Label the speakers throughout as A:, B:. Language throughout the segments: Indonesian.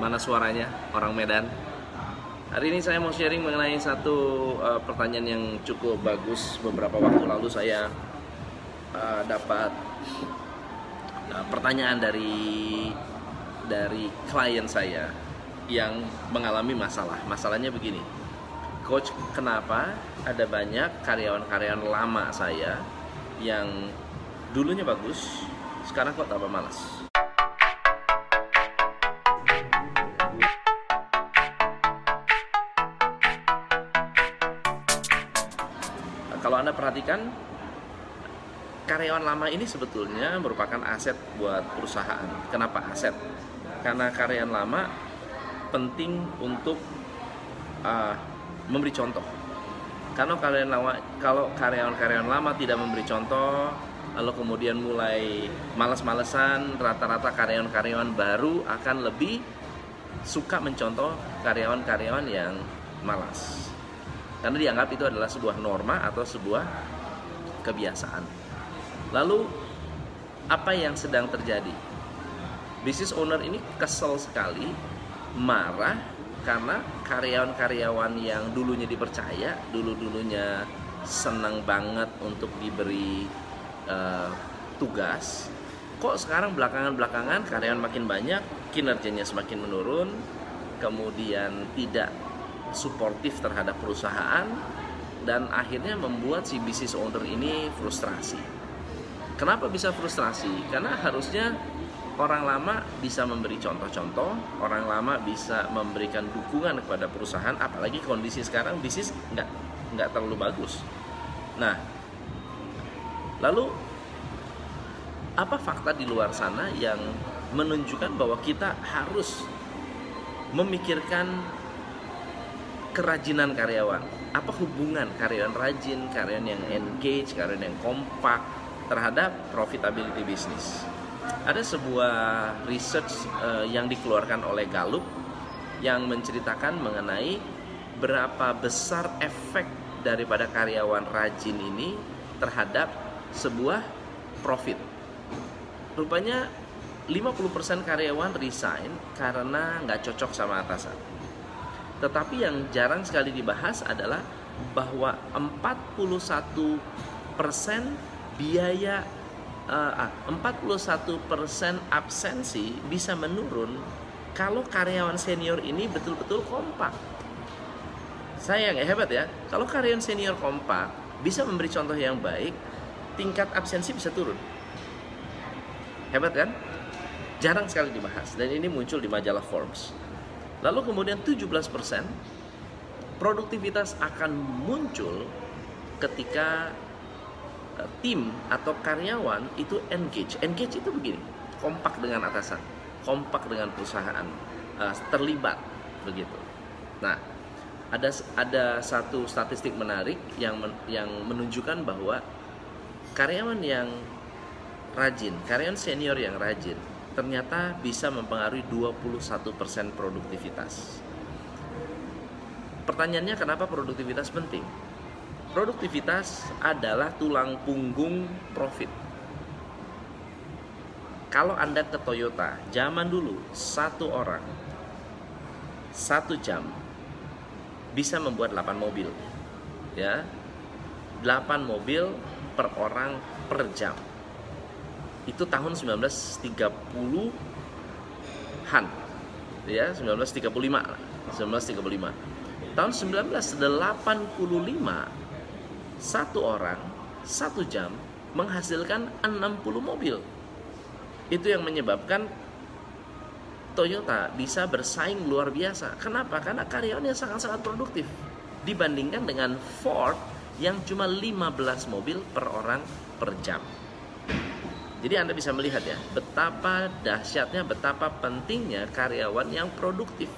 A: Mana suaranya orang Medan? Hari ini saya mau sharing mengenai satu uh, pertanyaan yang cukup bagus. Beberapa waktu lalu saya uh, dapat uh, pertanyaan dari dari klien saya yang mengalami masalah. Masalahnya begini, coach, kenapa ada banyak karyawan-karyawan lama saya yang dulunya bagus, sekarang kok tambah malas? Anda perhatikan karyawan lama ini sebetulnya merupakan aset buat perusahaan. Kenapa aset? Karena karyawan lama penting untuk uh, memberi contoh. Karena karyawan lama, kalau karyawan-karyawan lama tidak memberi contoh, lalu kemudian mulai malas-malesan, rata-rata karyawan-karyawan baru akan lebih suka mencontoh karyawan-karyawan yang malas karena dianggap itu adalah sebuah norma atau sebuah kebiasaan. Lalu apa yang sedang terjadi? Business owner ini kesel sekali, marah karena karyawan-karyawan yang dulunya dipercaya, dulu-dulunya senang banget untuk diberi uh, tugas, kok sekarang belakangan-belakangan karyawan makin banyak, kinerjanya semakin menurun, kemudian tidak suportif terhadap perusahaan dan akhirnya membuat si business owner ini frustrasi. Kenapa bisa frustrasi? Karena harusnya orang lama bisa memberi contoh-contoh, orang lama bisa memberikan dukungan kepada perusahaan, apalagi kondisi sekarang bisnis nggak nggak terlalu bagus. Nah, lalu apa fakta di luar sana yang menunjukkan bahwa kita harus memikirkan kerajinan karyawan. Apa hubungan karyawan rajin, karyawan yang engage, karyawan yang kompak terhadap profitability bisnis? Ada sebuah research uh, yang dikeluarkan oleh Gallup yang menceritakan mengenai berapa besar efek daripada karyawan rajin ini terhadap sebuah profit. Rupanya 50% karyawan resign karena nggak cocok sama atasan tetapi yang jarang sekali dibahas adalah bahwa 41% biaya uh, 41% absensi bisa menurun kalau karyawan senior ini betul-betul kompak. Saya nggak hebat ya. Kalau karyawan senior kompak bisa memberi contoh yang baik, tingkat absensi bisa turun. Hebat kan? Jarang sekali dibahas dan ini muncul di majalah Forbes. Lalu kemudian 17% produktivitas akan muncul ketika eh, tim atau karyawan itu engage. Engage itu begini, kompak dengan atasan, kompak dengan perusahaan, eh, terlibat begitu. Nah, ada ada satu statistik menarik yang yang menunjukkan bahwa karyawan yang rajin, karyawan senior yang rajin ternyata bisa mempengaruhi 21% produktivitas. Pertanyaannya kenapa produktivitas penting? Produktivitas adalah tulang punggung profit. Kalau Anda ke Toyota, zaman dulu satu orang satu jam bisa membuat 8 mobil. Ya. 8 mobil per orang per jam itu tahun 1930-an ya 1935 1935 tahun 1985 satu orang satu jam menghasilkan 60 mobil itu yang menyebabkan Toyota bisa bersaing luar biasa. Kenapa? Karena karyawannya sangat-sangat produktif dibandingkan dengan Ford yang cuma 15 mobil per orang per jam. Jadi Anda bisa melihat ya, betapa dahsyatnya, betapa pentingnya karyawan yang produktif.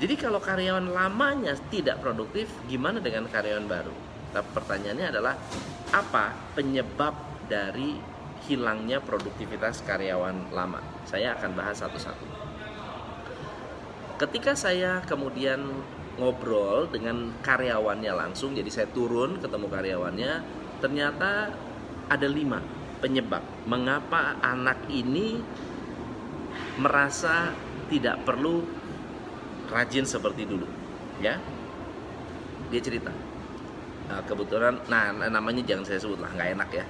A: Jadi kalau karyawan lamanya tidak produktif, gimana dengan karyawan baru? Tapi pertanyaannya adalah apa penyebab dari hilangnya produktivitas karyawan lama? Saya akan bahas satu-satu. Ketika saya kemudian ngobrol dengan karyawannya langsung, jadi saya turun ketemu karyawannya, ternyata ada lima penyebab mengapa anak ini merasa tidak perlu rajin seperti dulu ya? Dia cerita. Nah, kebetulan nah namanya jangan saya sebut lah nggak enak ya.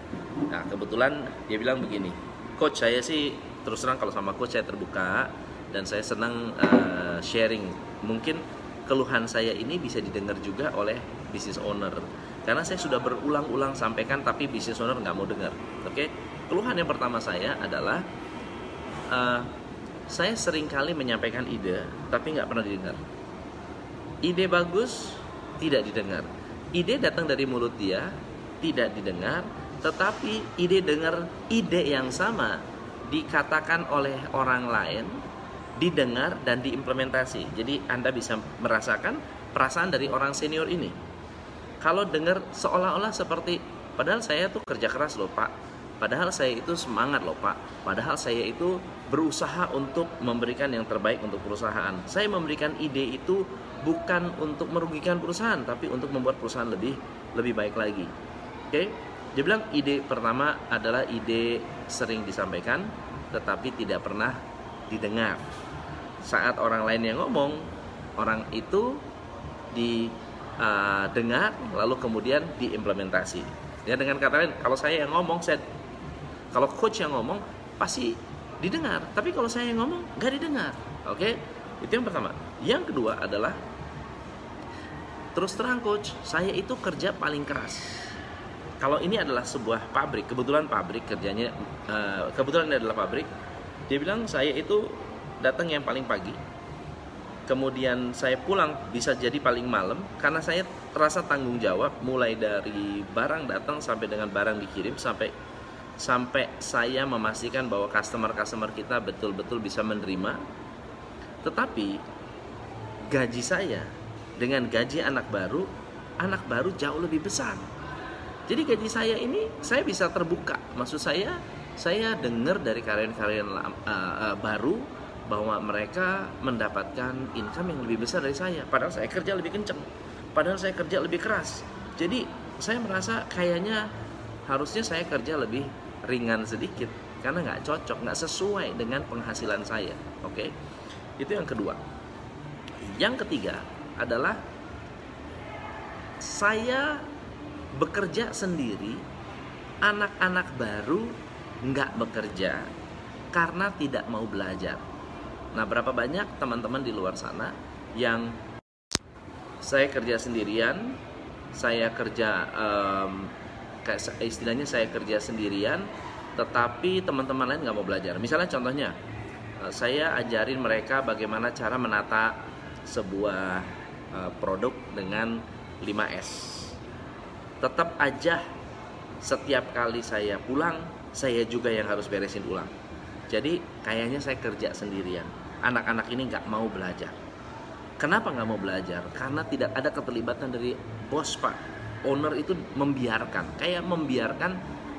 A: Nah kebetulan dia bilang begini coach saya sih terus terang kalau sama coach saya terbuka dan saya senang uh, sharing. Mungkin keluhan saya ini bisa didengar juga oleh business owner karena saya sudah berulang-ulang sampaikan tapi business owner nggak mau dengar oke okay? keluhan yang pertama saya adalah uh, saya sering kali menyampaikan ide tapi nggak pernah didengar ide bagus tidak didengar ide datang dari mulut dia tidak didengar tetapi ide dengar ide yang sama dikatakan oleh orang lain didengar dan diimplementasi. Jadi Anda bisa merasakan perasaan dari orang senior ini. Kalau dengar seolah-olah seperti padahal saya tuh kerja keras loh, Pak. Padahal saya itu semangat loh, Pak. Padahal saya itu berusaha untuk memberikan yang terbaik untuk perusahaan. Saya memberikan ide itu bukan untuk merugikan perusahaan, tapi untuk membuat perusahaan lebih lebih baik lagi. Oke? Dia bilang ide pertama adalah ide sering disampaikan tetapi tidak pernah didengar saat orang lain yang ngomong orang itu didengar uh, lalu kemudian diimplementasi. Ya dengan kata lain kalau saya yang ngomong saya kalau coach yang ngomong pasti didengar. Tapi kalau saya yang ngomong gak didengar. Oke? Okay? itu yang pertama. Yang kedua adalah terus terang coach saya itu kerja paling keras. Kalau ini adalah sebuah pabrik kebetulan pabrik kerjanya uh, kebetulan ini adalah pabrik dia bilang saya itu datang yang paling pagi kemudian saya pulang bisa jadi paling malam karena saya terasa tanggung jawab mulai dari barang datang sampai dengan barang dikirim sampai sampai saya memastikan bahwa customer-customer kita betul-betul bisa menerima. Tetapi gaji saya dengan gaji anak baru anak baru jauh lebih besar. Jadi gaji saya ini saya bisa terbuka. Maksud saya saya dengar dari karyawan-karyawan uh, uh, baru bahwa mereka mendapatkan income yang lebih besar dari saya. Padahal saya kerja lebih kenceng. Padahal saya kerja lebih keras. Jadi saya merasa kayaknya harusnya saya kerja lebih ringan sedikit. Karena nggak cocok nggak sesuai dengan penghasilan saya. Oke? Okay? itu yang kedua. Yang ketiga adalah saya bekerja sendiri anak-anak baru nggak bekerja karena tidak mau belajar Nah, berapa banyak teman-teman di luar sana yang saya kerja sendirian, saya kerja um, kayak istilahnya saya kerja sendirian, tetapi teman-teman lain nggak mau belajar. Misalnya contohnya, eh, saya ajarin mereka bagaimana cara menata sebuah uh, produk dengan 5S. Tetap aja setiap kali saya pulang, saya juga yang harus beresin ulang. Jadi kayaknya saya kerja sendirian anak-anak ini nggak mau belajar. Kenapa nggak mau belajar? Karena tidak ada keterlibatan dari bos pak. Owner itu membiarkan, kayak membiarkan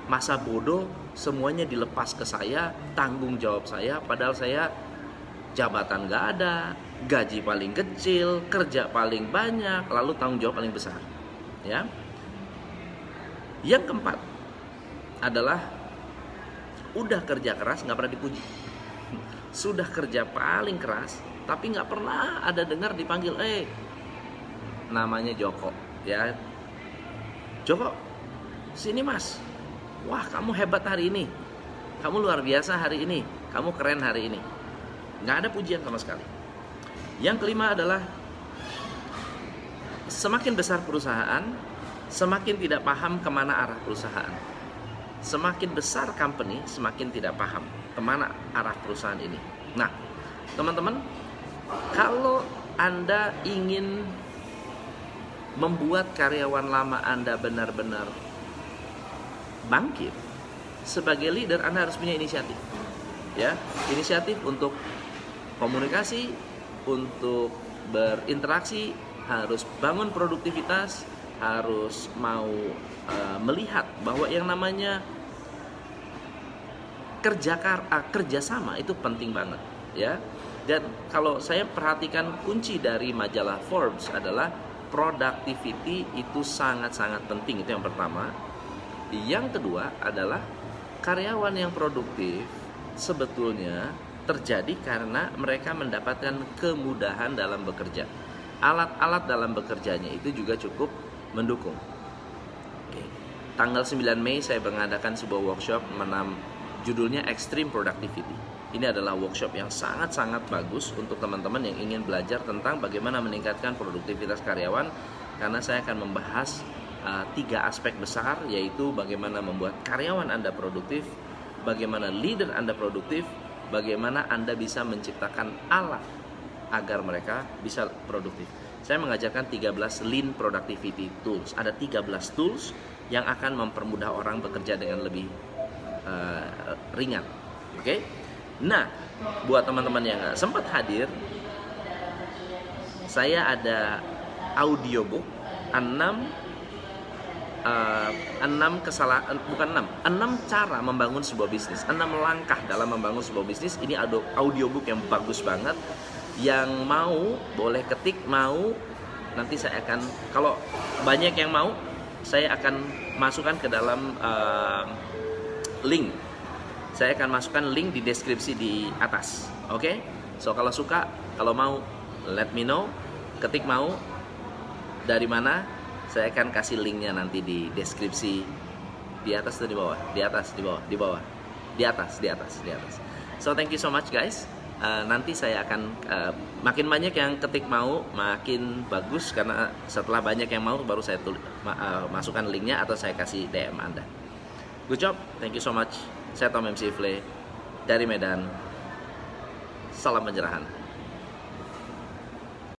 A: masa bodoh semuanya dilepas ke saya, tanggung jawab saya, padahal saya jabatan nggak ada, gaji paling kecil, kerja paling banyak, lalu tanggung jawab paling besar. Ya. Yang keempat adalah udah kerja keras nggak pernah dipuji sudah kerja paling keras tapi nggak pernah ada dengar dipanggil eh namanya Joko ya. Joko sini mas. Wah kamu hebat hari ini. Kamu luar biasa hari ini. Kamu keren hari ini. Nggak ada pujian sama sekali. Yang kelima adalah semakin besar perusahaan semakin tidak paham ke mana arah perusahaan. Semakin besar company semakin tidak paham ke mana arah perusahaan ini. Nah, teman-teman, kalau Anda ingin membuat karyawan lama Anda benar-benar bangkit, sebagai leader Anda harus punya inisiatif. Ya, inisiatif untuk komunikasi, untuk berinteraksi, harus bangun produktivitas, harus mau uh, melihat bahwa yang namanya kerja uh, kerjasama itu penting banget ya dan kalau saya perhatikan kunci dari majalah Forbes adalah productivity itu sangat-sangat penting itu yang pertama yang kedua adalah karyawan yang produktif sebetulnya terjadi karena mereka mendapatkan kemudahan dalam bekerja. Alat-alat dalam bekerjanya itu juga cukup mendukung. Oke. Tanggal 9 Mei saya mengadakan sebuah workshop judulnya Extreme Productivity. Ini adalah workshop yang sangat-sangat bagus untuk teman-teman yang ingin belajar tentang bagaimana meningkatkan produktivitas karyawan karena saya akan membahas uh, tiga aspek besar yaitu bagaimana membuat karyawan Anda produktif, bagaimana leader Anda produktif, bagaimana Anda bisa menciptakan alat agar mereka bisa produktif. Saya mengajarkan 13 lean productivity tools. Ada 13 tools yang akan mempermudah orang bekerja dengan lebih uh, ringan. Oke? Okay? Nah, buat teman-teman yang nggak sempat hadir, saya ada audiobook 6 uh, enam kesalahan bukan enam enam cara membangun sebuah bisnis enam langkah dalam membangun sebuah bisnis ini ada audiobook yang bagus banget yang mau boleh ketik mau nanti saya akan kalau banyak yang mau saya akan masukkan ke dalam uh, link. Saya akan masukkan link di deskripsi di atas oke? Okay? so kalau suka kalau mau let me know. Ketik mau dari mana saya akan kasih linknya nanti di deskripsi. Di atas atau di bawah? Di atas di bawah di bawah. Di atas di atas di atas. So thank you so much guys. Uh, nanti saya akan uh, makin banyak yang ketik mau makin bagus. Karena setelah banyak yang mau baru saya tulis uh, masukkan linknya atau saya kasih DM anda good job. Thank you so much. Saya Tom MC Fle dari Medan. Salam pencerahan